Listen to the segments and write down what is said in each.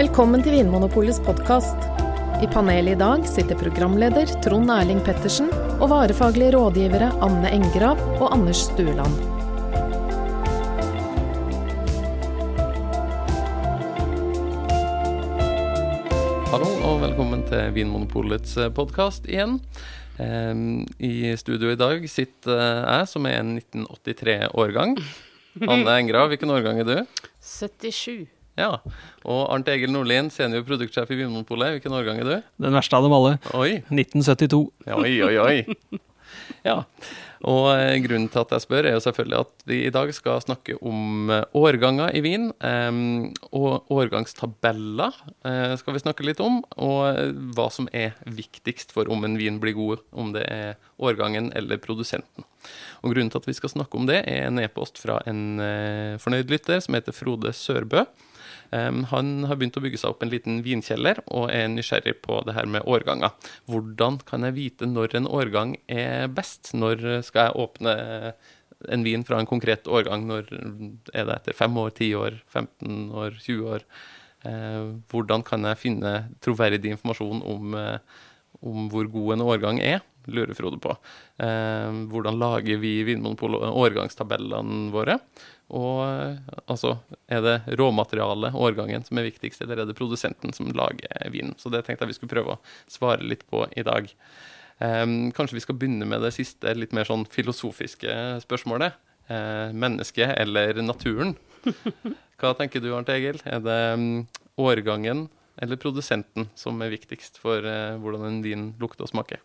Velkommen til Vinmonopolets podkast. I panelet i dag sitter programleder Trond Erling Pettersen og varefaglige rådgivere Anne Engrav og Anders Stueland. Hallo og velkommen til Vinmonopolets podkast igjen. I studio i dag sitter jeg, som er en 1983-årgang. Anne Engrav, hvilken årgang er du? 77. Ja. Og Arnt Egil Nordlien, senior produktsjef i Vinmonopolet, hvilken årgang er du? Den verste av dem alle. Oi, 1972. oi, oi, oi. Ja. Og eh, grunnen til at jeg spør, er jo selvfølgelig at vi i dag skal snakke om eh, årganger i vin. og årgangstabeller eh, skal vi snakke litt om. Og eh, hva som er viktigst for om en vin blir god, om det er årgangen eller produsenten. Og grunnen til at vi skal snakke om det, er en e-post fra en eh, fornøyd lytter som heter Frode Sørbø. Han har begynt å bygge seg opp en liten vinkjeller og er nysgjerrig på det her med årganger. Hvordan kan jeg vite når en årgang er best? Når skal jeg åpne en vin fra en konkret årgang? Når er det etter fem år, ti år, 15 år, 20 år? Hvordan kan jeg finne troverdig informasjon om, eh, om hvor god en årgang er? Lurer Frode på. Eh, hvordan lager vi Vinmonopolet årgangstabellene våre? Og eh, altså, er det råmaterialet, årgangen, som er viktigst, eller er det produsenten som lager vinen? Så det tenkte jeg vi skulle prøve å svare litt på i dag. Um, kanskje vi skal begynne med det siste, litt mer sånn filosofiske spørsmålet. Uh, mennesket eller naturen? Hva tenker du, Arnt Egil? Er det um, årgangen eller produsenten som er viktigst for uh, hvordan en vin lukter og smaker?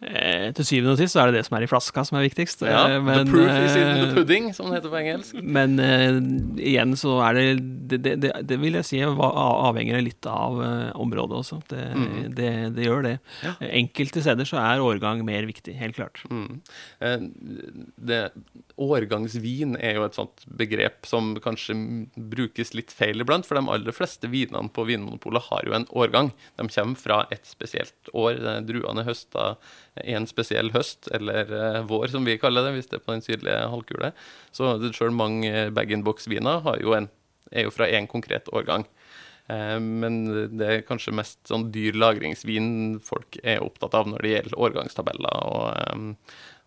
Eh, til syvende og sist så er det det som er i flaska som er viktigst. Ja, Eh, the proof is in the eh, pudding, som det heter på engelsk. Men eh, igjen så er det det, det, det vil jeg si avhenger litt av området også. Det, Mm. det, det gjør det. Ja. Enkelte steder så er årgang mer viktig, helt klart. Mm. Eh, Det, årgangsvin er jo et sånt begrep som kanskje brukes litt feil iblant, for de aller fleste vinene på Vinmonopolet har jo en årgang. De kommer fra et spesielt år. Eh, Druene er høsta en spesiell høst, eller eh, vår, som vi kaller det, hvis det er på den sydlige halvkule. Så sjøl mange bag-in-box-viner har jo en- er jo fra én konkret årgang. Eh, Men det er kanskje mest sånn dyr lagringsvin folk er opptatt av når det gjelder årgangstabeller og, eh,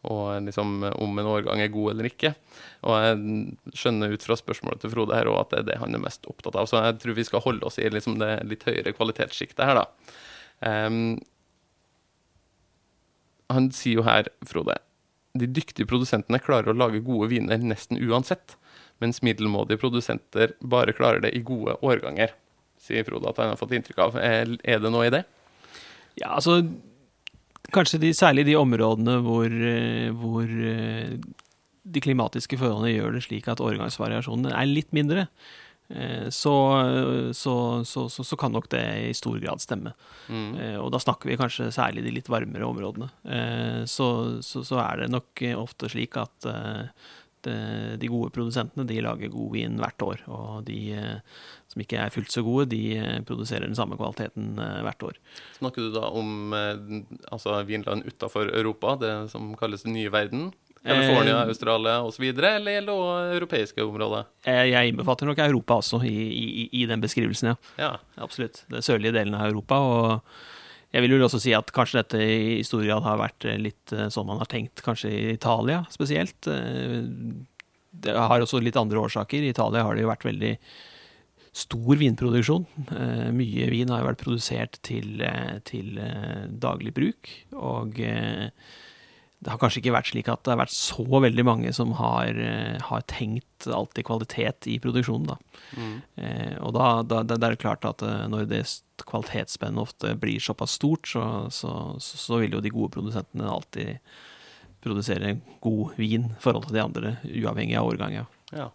og liksom om en årgang er god eller ikke. Og jeg skjønner ut fra spørsmålet til Frode her også at det er det han er mest opptatt av. Så jeg tror vi skal holde oss i liksom det litt høyere kvalitetssjiktet her, da. Um, han sier jo her, Frode, de dyktige produsentene klarer å lage gode viner nesten uansett, mens middelmådige produsenter bare klarer det i gode årganger, sier Frode at han har fått inntrykk av. Er, det noe i det? Ja, altså Kanskje de, særlig de områdene hvor, eh, hvor eh, de klimatiske forholdene gjør det slik at årgangsvariasjonene er litt mindre. eh, Så, så, så, så, kan nok det i stor grad stemme. Mm. Og da snakker vi kanskje særlig de litt varmere områdene. Så, så, så er det nok ofte slik at de gode produsentene de lager god vin hvert år. Og de eh, som ikke er fullt så gode, de eh, produserer den samme kvaliteten eh, hvert år. Snakker du da om eh, altså vinland utenfor Europa, det som kalles den nye verden? California, Eh, Australia osv., eller gjelder det europeiske områder? Eh, Jeg innbefatter nok Europa også i, i, i den beskrivelsen, ja. Ja. Absolutt. Den sørlige delen av Europa. Og jeg vil jo også si at kanskje dette i stor grad har vært eh, litt eh, sånn man har tenkt, kanskje i Italia spesielt. Eh, Det har også litt andre årsaker. I Italia har det jo vært veldig stor vinproduksjon. Mye vin har jo vært produsert til, til daglig bruk. Og det har kanskje ikke vært slik at det har vært så veldig mange som har, eh, har tenkt alltid kvalitet i produksjonen, da. Mm. Eh, og da, da, da er det klart at eh, når det kvalitetsspennet ofte blir såpass stort, så, så, så, vil jo de gode produsentene alltid produsere god vin i forhold til de andre, uavhengig av årgang. Ja. ja.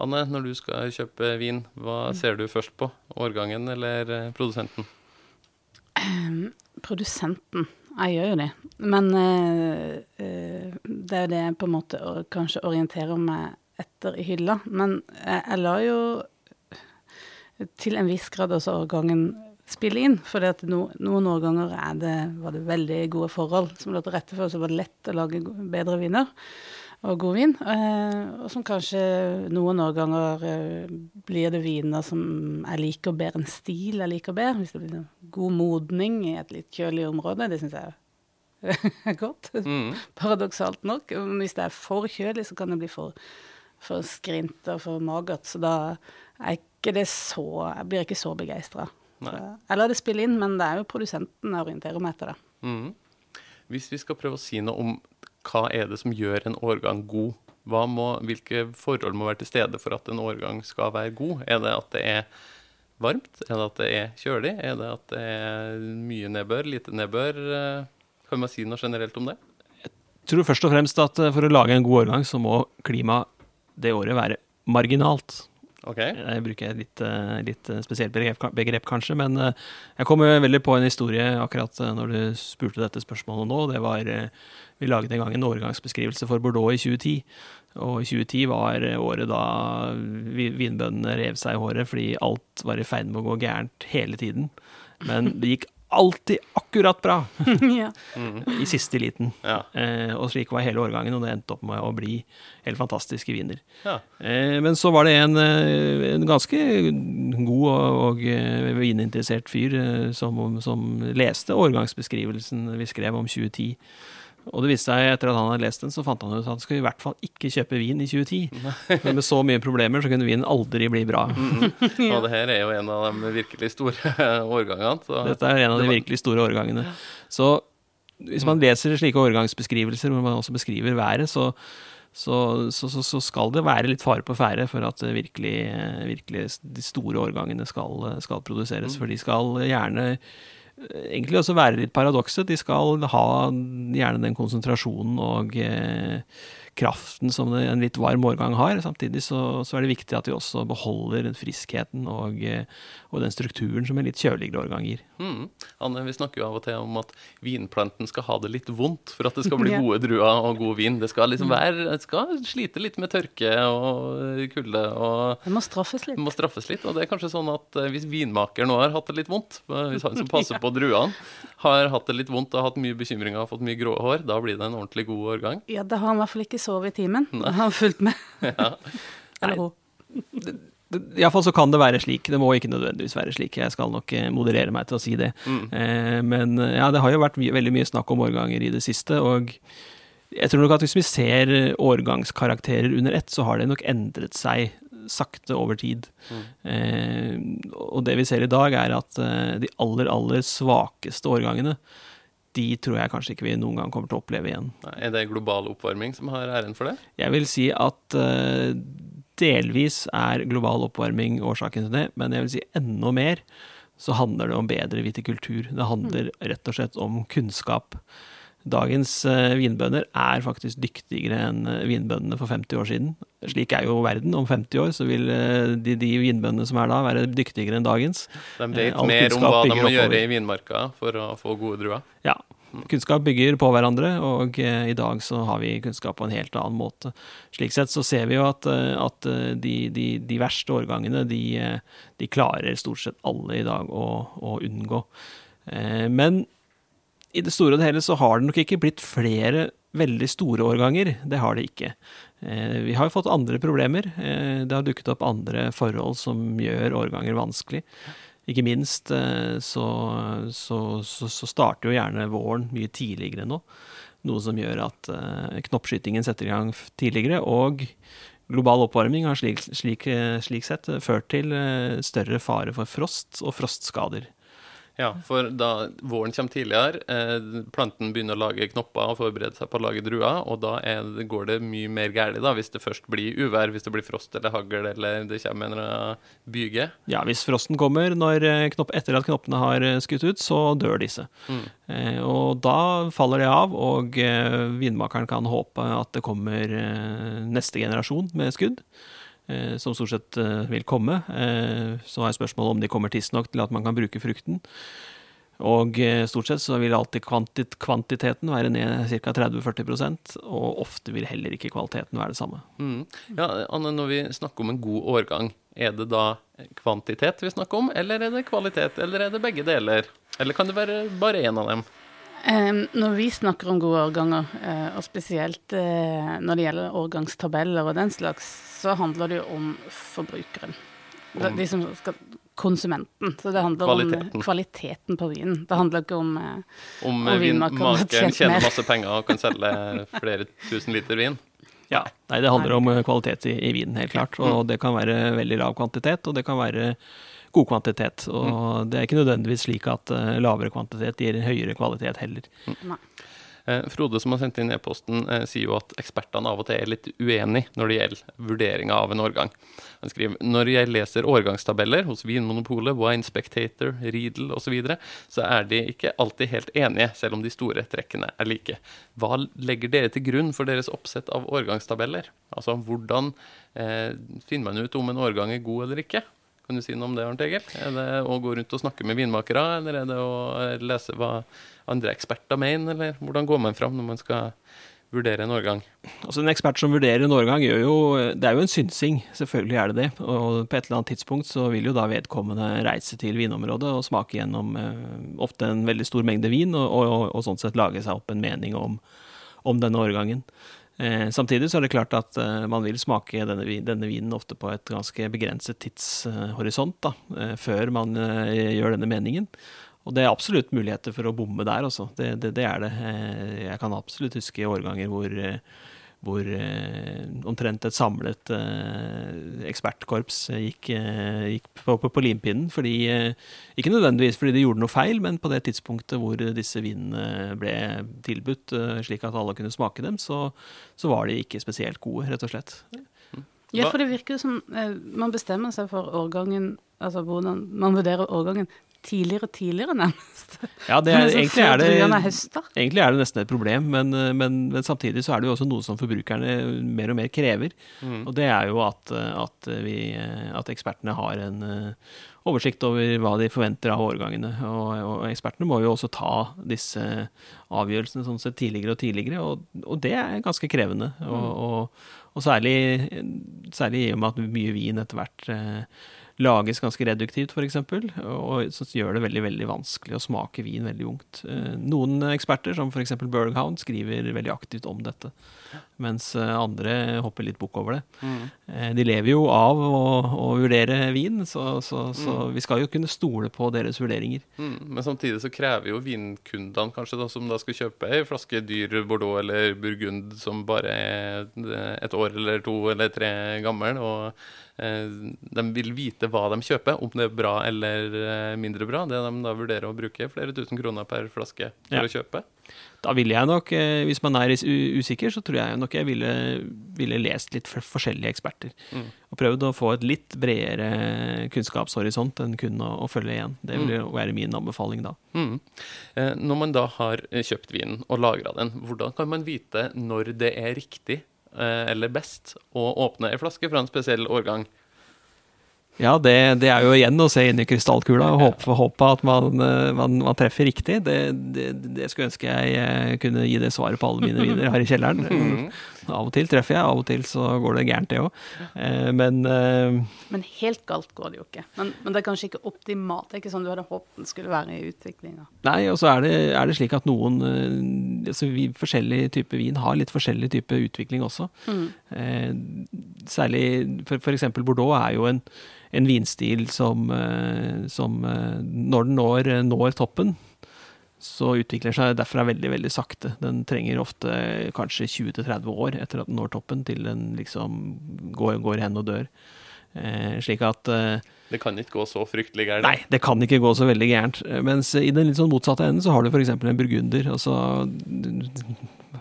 Anne, når du skal kjøpe vin, hva ser du først på? Årgangen eller eh, produsenten? Um, produsenten. Jeg gjør jo det. Men eh, eh, det er jo det jeg på en måte kanskje orienterer meg etter i hylla. Men jeg, jeg lar jo til en viss grad også årgangen spille inn. For no, noen årganger er det, var det veldig gode forhold som lå til rette for, så var det lett å lage bedre viner. Og god vin. Eh, og som kanskje noen årganger eh, blir det viner som jeg liker bedre enn stil jeg liker bedre. Hvis det blir en god modning i et litt kjølig område. Det syns jeg er godt. Mm. Paradoksalt nok. Hvis det er for kjølig, så kan det bli for, for skrint og for magert. Så da er ikke det så Jeg blir ikke så begeistra. Jeg lar det spille inn, men det er jo produsenten jeg orienterer meg etter. det. Mm. Hvis vi skal prøve å si noe om hva er det som gjør en årgang god, må, hvilke forhold må være til stede for at en årgang skal være god? Er det at det er varmt? Er det at det er kjølig? Er det at det er mye nedbør, lite nedbør? Kan man si noe generelt om det? Jeg tror først og fremst at for å lage en god årgang, så må klimaet det året være marginalt. Okay. Jeg bruker et litt, eh, litt spesielt begrep, begrep, kanskje, men eh, jeg kom veldig på en historie akkurat eh, når du spurte dette spørsmålet nå. Det var Vi laget en gang en årgangsbeskrivelse for Bordeaux i 2010. Og 2010 var året da vinbøndene rev seg i håret fordi alt var i ferd med å gå gærent hele tiden. Men det gikk alltid akkurat bra ja. i siste liten. Ja. Eh, og slik var hele årgangen, og det endte opp med å bli helt fantastiske viner. Ja. Eh, men så var det en, eh, en ganske god og, og eh, vininteressert fyr eh, som, som leste årgangsbeskrivelsen vi skrev om 2010. Og det viste seg etter at han hadde lest den, så fant han ut at han skulle i hvert fall ikke kjøpe vin i 2010. Men med så mye problemer så kunne vin aldri bli bra. Mm -hmm. Og det her er jo en av de virkelig store årgangene. Så. Dette er en av de virkelig store årgangene. Så hvis man leser slike årgangsbeskrivelser hvor man også beskriver været, så, så, så, så skal det være litt fare på ferde for at virkelig, virkelig de store årgangene skal, skal produseres. For de skal gjerne egentlig også være litt paradokset. De skal ha gjerne den konsentrasjonen og eh, kraften som en litt varm årgang har. Samtidig så, så, er det viktig at de også beholder friskheten og, eh, og, den strukturen som en litt kjøligere årgang gir. Mm. Anne, vi snakker jo av og til om at vinplanten skal ha det litt vondt for at det skal bli gode druer og god vin. Det skal liksom mm. være, det skal slite litt med tørke og kulde. og Det må straffes litt. Det må straffes litt, og det er kanskje sånn at eh, hvis vinmaker nå har hatt det litt vondt, eh, hvis han som passer på druene, har hatt det litt vondt og hatt mye bekymringer og fått mye grå hår, da blir det en ordentlig god årgang? Ja, det har han i hvert fall ikke sovet i timen. Han har fulgt med. Ja. Eller hun. Iallfall så kan det være slik. Det må ikke nødvendigvis være slik. Jeg skal nok eh, moderere meg til å si det. Mm. Eh, men ja, det har jo vært mye, veldig mye snakk om årganger i det siste. Og jeg tror nok at hvis vi ser årgangskarakterer under ett, så har det nok endret seg sakte over tid. Mm. Eh, og det vi ser i dag, er at eh, de aller, aller svakeste årgangene de tror jeg kanskje ikke vi noen gang kommer til å oppleve igjen. Er det global oppvarming som har æren for det? Jeg vil si at uh, delvis er global oppvarming årsaken til det, men jeg vil si enda mer så handler det om bedre vitikultur. Det handler rett og slett om kunnskap. Dagens uh, vinbønder er faktisk dyktigere enn uh, vinbøndene for 50 år siden. Slik er jo verden. Om 50 år så vil uh, de, de vinbøndene som er da, være dyktigere enn dagens. De vet mer om hva de må gjøre i vinmarka for å få gode druer? Ja. Kunnskap bygger på hverandre, og i dag så har vi kunnskap på en helt annen måte. Slik sett så ser vi jo at, at de, de, de, verste årgangene, de, de, klarer stort sett alle i dag å, å unngå. Men i det store og det hele så har det nok ikke blitt flere veldig store årganger. Det har det ikke. Eh, vi har jo fått andre problemer. Eh, det har dukket opp andre forhold som gjør årganger vanskelig. Ikke minst eh, så, så, så, så starter jo gjerne våren mye tidligere nå. Noe som gjør at knoppskytingen setter i gang tidligere. Og global oppvarming har slik, slik, slik sett ført til større fare for frost og frostskader. Ja, for da våren kommer tidligere, eh, planten begynner å lage knopper og forberede seg på å lage druer, og da det, går det mye mer galt hvis det først blir uvær, hvis det blir frost eller hagl eller det kommer en byge. Ja, hvis frosten kommer når, eh, knopp, etter at knoppene har eh, skutt ut, så dør disse. Mm. Eh, og da faller det av, og eh, vinmakeren kan håpe at det kommer eh, neste generasjon med skudd. Eh, som stort sett eh, vil komme. Eh, så er spørsmålet om de kommer tidsnok til at man kan bruke frukten. Og stort sett så vil alltid kvantit kvantiteten være ned ca. 30-40% og ofte vil heller ikke kvaliteten være det samme. Mm. Ja, Anne, når vi snakker om en god årgang, er det da kvantitet vi snakker om, eller er det kvalitet, eller er det begge deler? Eller kan det være bare én av dem? Um, når vi snakker om gode årganger, uh, og spesielt uh, når det gjelder årgangstabeller og den slags, så handler det jo om forbrukeren. Om, de som skal, konsumenten. Så det handler kvaliteten. om kvaliteten på vinen. Det handler ikke om uh, Om, om vinmakeren tjener masse penger og kan selge flere tusen liter vin? Ja, nei, det handler om kvalitet i, i vinen, helt klart. Og mm. det kan være veldig lav kvantitet, og det kan være god kvantitet. Og mm. det er ikke nødvendigvis slik at uh, lavere kvantitet gir høyere kvalitet heller. Mm. Eh, Frode som har sendt inn e-posten, eh, sier jo at ekspertene av og til er litt uenige når det gjelder vurderinga av en årgang. Han skriver når jeg leser årgangstabeller hos Vinmonopolet, Wine Spectator, Riedel osv., så, videre, så er de ikke alltid helt enige, selv om de store trekkene er like. Hva legger dere til grunn for deres oppsett av årgangstabeller? Altså hvordan eh, finner man ut om en årgang er god eller ikke? Kan du si noe om det, Arnt Egil? Er det å gå rundt og snakke med vinmakere, eller er det å eh, lese hva andre eksperter mener, eller hvordan går man fram når man skal vurdere en årgang? Altså En ekspert som vurderer en årgang, gjør jo, det er jo en synsing. Selvfølgelig er det det. Og på et eller annet tidspunkt så vil jo da vedkommende reise til vinområdet og smake gjennom eh, ofte en veldig stor mengde vin, og, og, og, sånn sett lage seg opp en mening om, om denne årgangen. Eh, samtidig så er det klart at eh, man vil smake denne, denne, vinen ofte på et ganske begrenset tidshorisont eh, før man eh, gjør denne meningen. Og det er absolutt muligheter for å bomme der, altså. Det, det, det er det. Eh, jeg kan absolutt huske årganger hvor eh, hvor eh, omtrent et samlet eh, ekspertkorps gikk, eh, gikk på, på, på, limpinnen. Fordi, eh, ikke nødvendigvis fordi de gjorde noe feil, men på det tidspunktet hvor disse vinene ble tilbudt eh, slik at alle kunne smake dem, så, så, var de ikke spesielt gode, rett og slett. Ja, for det virker som eh, man bestemmer seg for årgangen, altså hvordan man vurderer årgangen tidligere og tidligere, nærmest. Ja, det er, egentlig, er det, egentlig er det nesten et problem, men, eh, men, men, samtidig så er det jo også noe som forbrukerne mer og mer krever. Mm. Og det er jo at, at, vi, at ekspertene har en oversikt over hva de forventer av årgangene. Og, og, ekspertene må jo også ta disse avgjørelsene sånn sett tidligere og tidligere, og, og det er ganske krevende. Og, og, særlig, særlig i og med at mye vin etter hvert lages ganske reduktivt, f.eks., og som gjør det veldig veldig vanskelig å smake vin veldig ungt. Eh, noen eksperter, som f.eks. Berghound, skriver veldig aktivt om dette, mens eh, andre hopper litt bukk over det. Mm. Eh, de lever jo av å, å vurdere vin, så, så, så mm. vi skal jo kunne stole på deres vurderinger. Mm. Men samtidig så krever jo vinkundene kanskje da, som da skal kjøpe ei flaske dyr Bordeaux eller Burgund som bare er et år eller to eller tre gammel, og de vil vite hva de kjøper, om det er bra eller eh, mindre bra. Det de da vurderer å bruke flere tusen kroner per flaske for ja. å kjøpe. Da ville jeg nok, eh, hvis man er usikker, så tror jeg nok jeg ville, ville lest litt forskjellige eksperter. Mm. Og prøvd å få et litt bredere kunnskapshorisont enn kun å, å følge igjen. Det ville mm. være min anbefaling da. Mm. Når man da har kjøpt vinen og lagra den, hvordan kan man vite når det er riktig Eh, eller best å åpne ei flaske fra en spesiell årgang? Ja, det, det, er jo igjen å se inn i krystallkula og håpe, håpe at man, eh, man, man, treffer riktig. Det, det, det, skulle ønske jeg eh, kunne gi det svaret på alle mine viner her i kjelleren. Av og til treffer jeg, av og til så går det gærent, det òg. Men Men helt galt går det jo ikke. Men, men, det er kanskje ikke optimalt. Det er ikke sånn du hadde håpet den skulle være i utviklinga. Nei, og så er, er det, slik at noen altså vi, Forskjellig type vin har litt forskjellig type utvikling også. Mm. Særlig eksempel Bordeaux er jo en en vinstil som, eh, som eh, når den når, når, toppen, så utvikler seg derfra veldig veldig sakte. Den trenger ofte kanskje 20-30 år etter at den når toppen, til den liksom går, går hen og dør. Eh, slik at eh, Det kan ikke gå så fryktelig gærent? Nei, det kan ikke gå så veldig gærent. Mens i den litt sånn motsatte enden så har du f.eks. en burgunder. Altså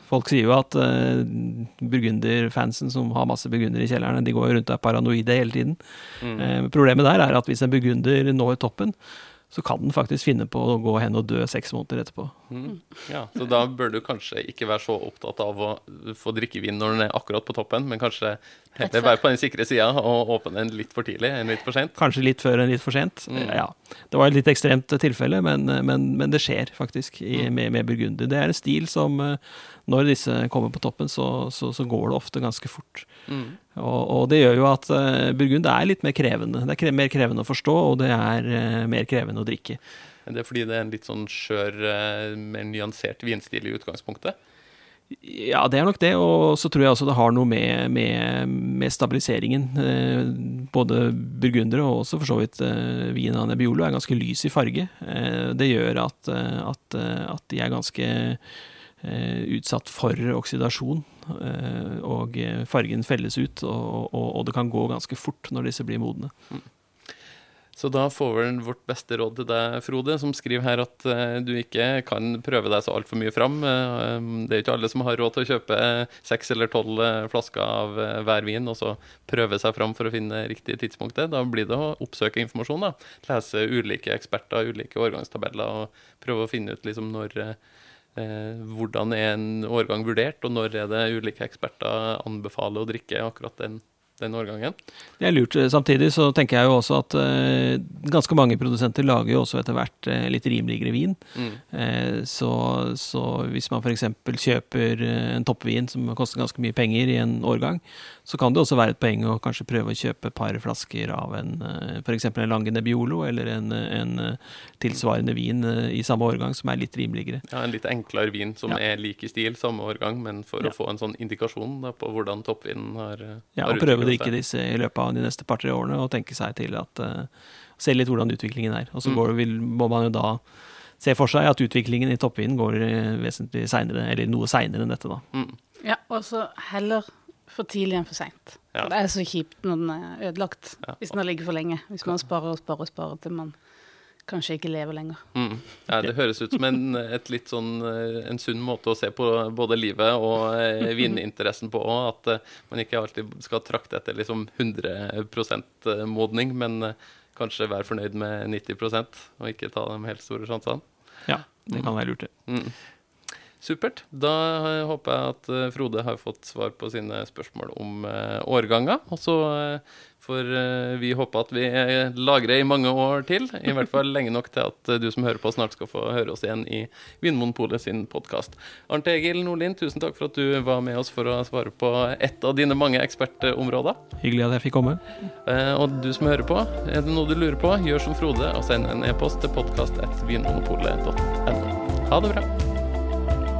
Folk sier jo at eh, burgunderfansen som har masse burgunder i kjellerne, de går jo rundt og er paranoide hele tiden. Mm. Uh, problemet der er at hvis en burgunder når toppen, så kan den faktisk finne på å gå hen og dø seks måneder etterpå. Mm. Ja, Så da bør du kanskje ikke være så opptatt av å få drikkevin når den er akkurat på toppen, men kanskje heller være på den sikre sida og åpne den litt for tidlig enn litt for sent? Kanskje litt før enn litt for sent. Mm. Ja. Det var et litt ekstremt tilfelle, men, men, men det skjer faktisk i, mm. med, med burgunder. Det er en stil som når disse kommer på toppen, så, så, så går det ofte ganske fort. Mm. Og, og, det gjør jo at uh, Burgund er litt mer krevende. Det er mer krevende å forstå, og det er uh, mer krevende å drikke. Er det fordi det er en litt sånn skjør, eh, mer nyansert vinstil i utgangspunktet? Ja, det er nok det. Og så tror jeg også det har noe med, med, med stabiliseringen. Eh, både burgundere og også for så vidt vinen vin av Nebbiolo er ganske lys i farge. Eh, det gjør at, eh, at, eh, at, de er ganske eh, utsatt for oksidasjon. og fargen felles ut, og, og, og, det kan gå ganske fort når disse blir modne. Mm. Så da får vel vårt beste råd til deg, Frode, som skriver her at uh, du ikke kan prøve deg så altfor mye fram. Uh, det er jo ikke alle som har råd til å kjøpe seks eller tolv flasker av hver vin, og så prøve seg fram for å finne riktig tidspunktet. Da blir det å oppsøke informasjon. da. Lese ulike eksperter, ulike årgangstabeller, og prøve å finne ut liksom når hvordan er en årgang vurdert, og når er det ulike eksperter anbefaler å drikke akkurat den den årgangen. Det er lurt. Samtidig så tenker jeg jo også at uh, ganske mange produsenter lager jo også etter hvert uh, litt rimeligere vin. Mm. Uh, så, så, hvis man f.eks. kjøper en toppvin som koster ganske mye penger i en årgang, så kan det også være et poeng å kanskje prøve å kjøpe et par flasker av en f.eks. en Lange Nebbiolo eller en, en, tilsvarende vin i samme årgang som er litt rimeligere. Ja, en litt enklere vin som ja. er lik i stil, samme årgang, men for ja. å få en sånn indikasjon da, på hvordan toppvinen har, ja, og har å drikke disse i løpet av de neste par-tre årene og tenke seg til at uh, Se litt hvordan utviklingen er. Og så mm. vil, må man jo da se for seg at utviklingen i toppvinen går eh, vesentlig seinere, eller noe seinere enn dette, da. Mm. Ja, og så heller for tidlig enn for seint. Ja. Det er så kjipt når den er ødelagt, ja. hvis den har ligget for lenge. Hvis man sparer og sparer og sparer til man kanskje ikke lever lenger. Mm. Ja, det høres ut som en, sånn, eh, en, sunn måte å se på både livet og eh, vininteressen på òg. At eh, man ikke alltid skal trakte etter liksom 100% modning, men kanskje være fornøyd med 90% og ikke ta de helt store sjansene. Ja, det kan være lurt, det. Mm. Supert. Da håper jeg at Frode har fått svar på sine spørsmål om årganger. Og så eh, vi håpe at vi lagrer i mange år til. I hvert fall lenge nok til at du som hører på, snart skal få høre oss igjen i Vinmonopolet sin podkast. Arnt Egil Nordlien, tusen takk for at du var med oss for å svare på ett av dine mange ekspertområder. Hyggelig at jeg fikk komme. Eh, og du som hører på, er det noe du lurer på, gjør som Frode og send en e-post til podkast.vinmonopolet.no. Ha det bra.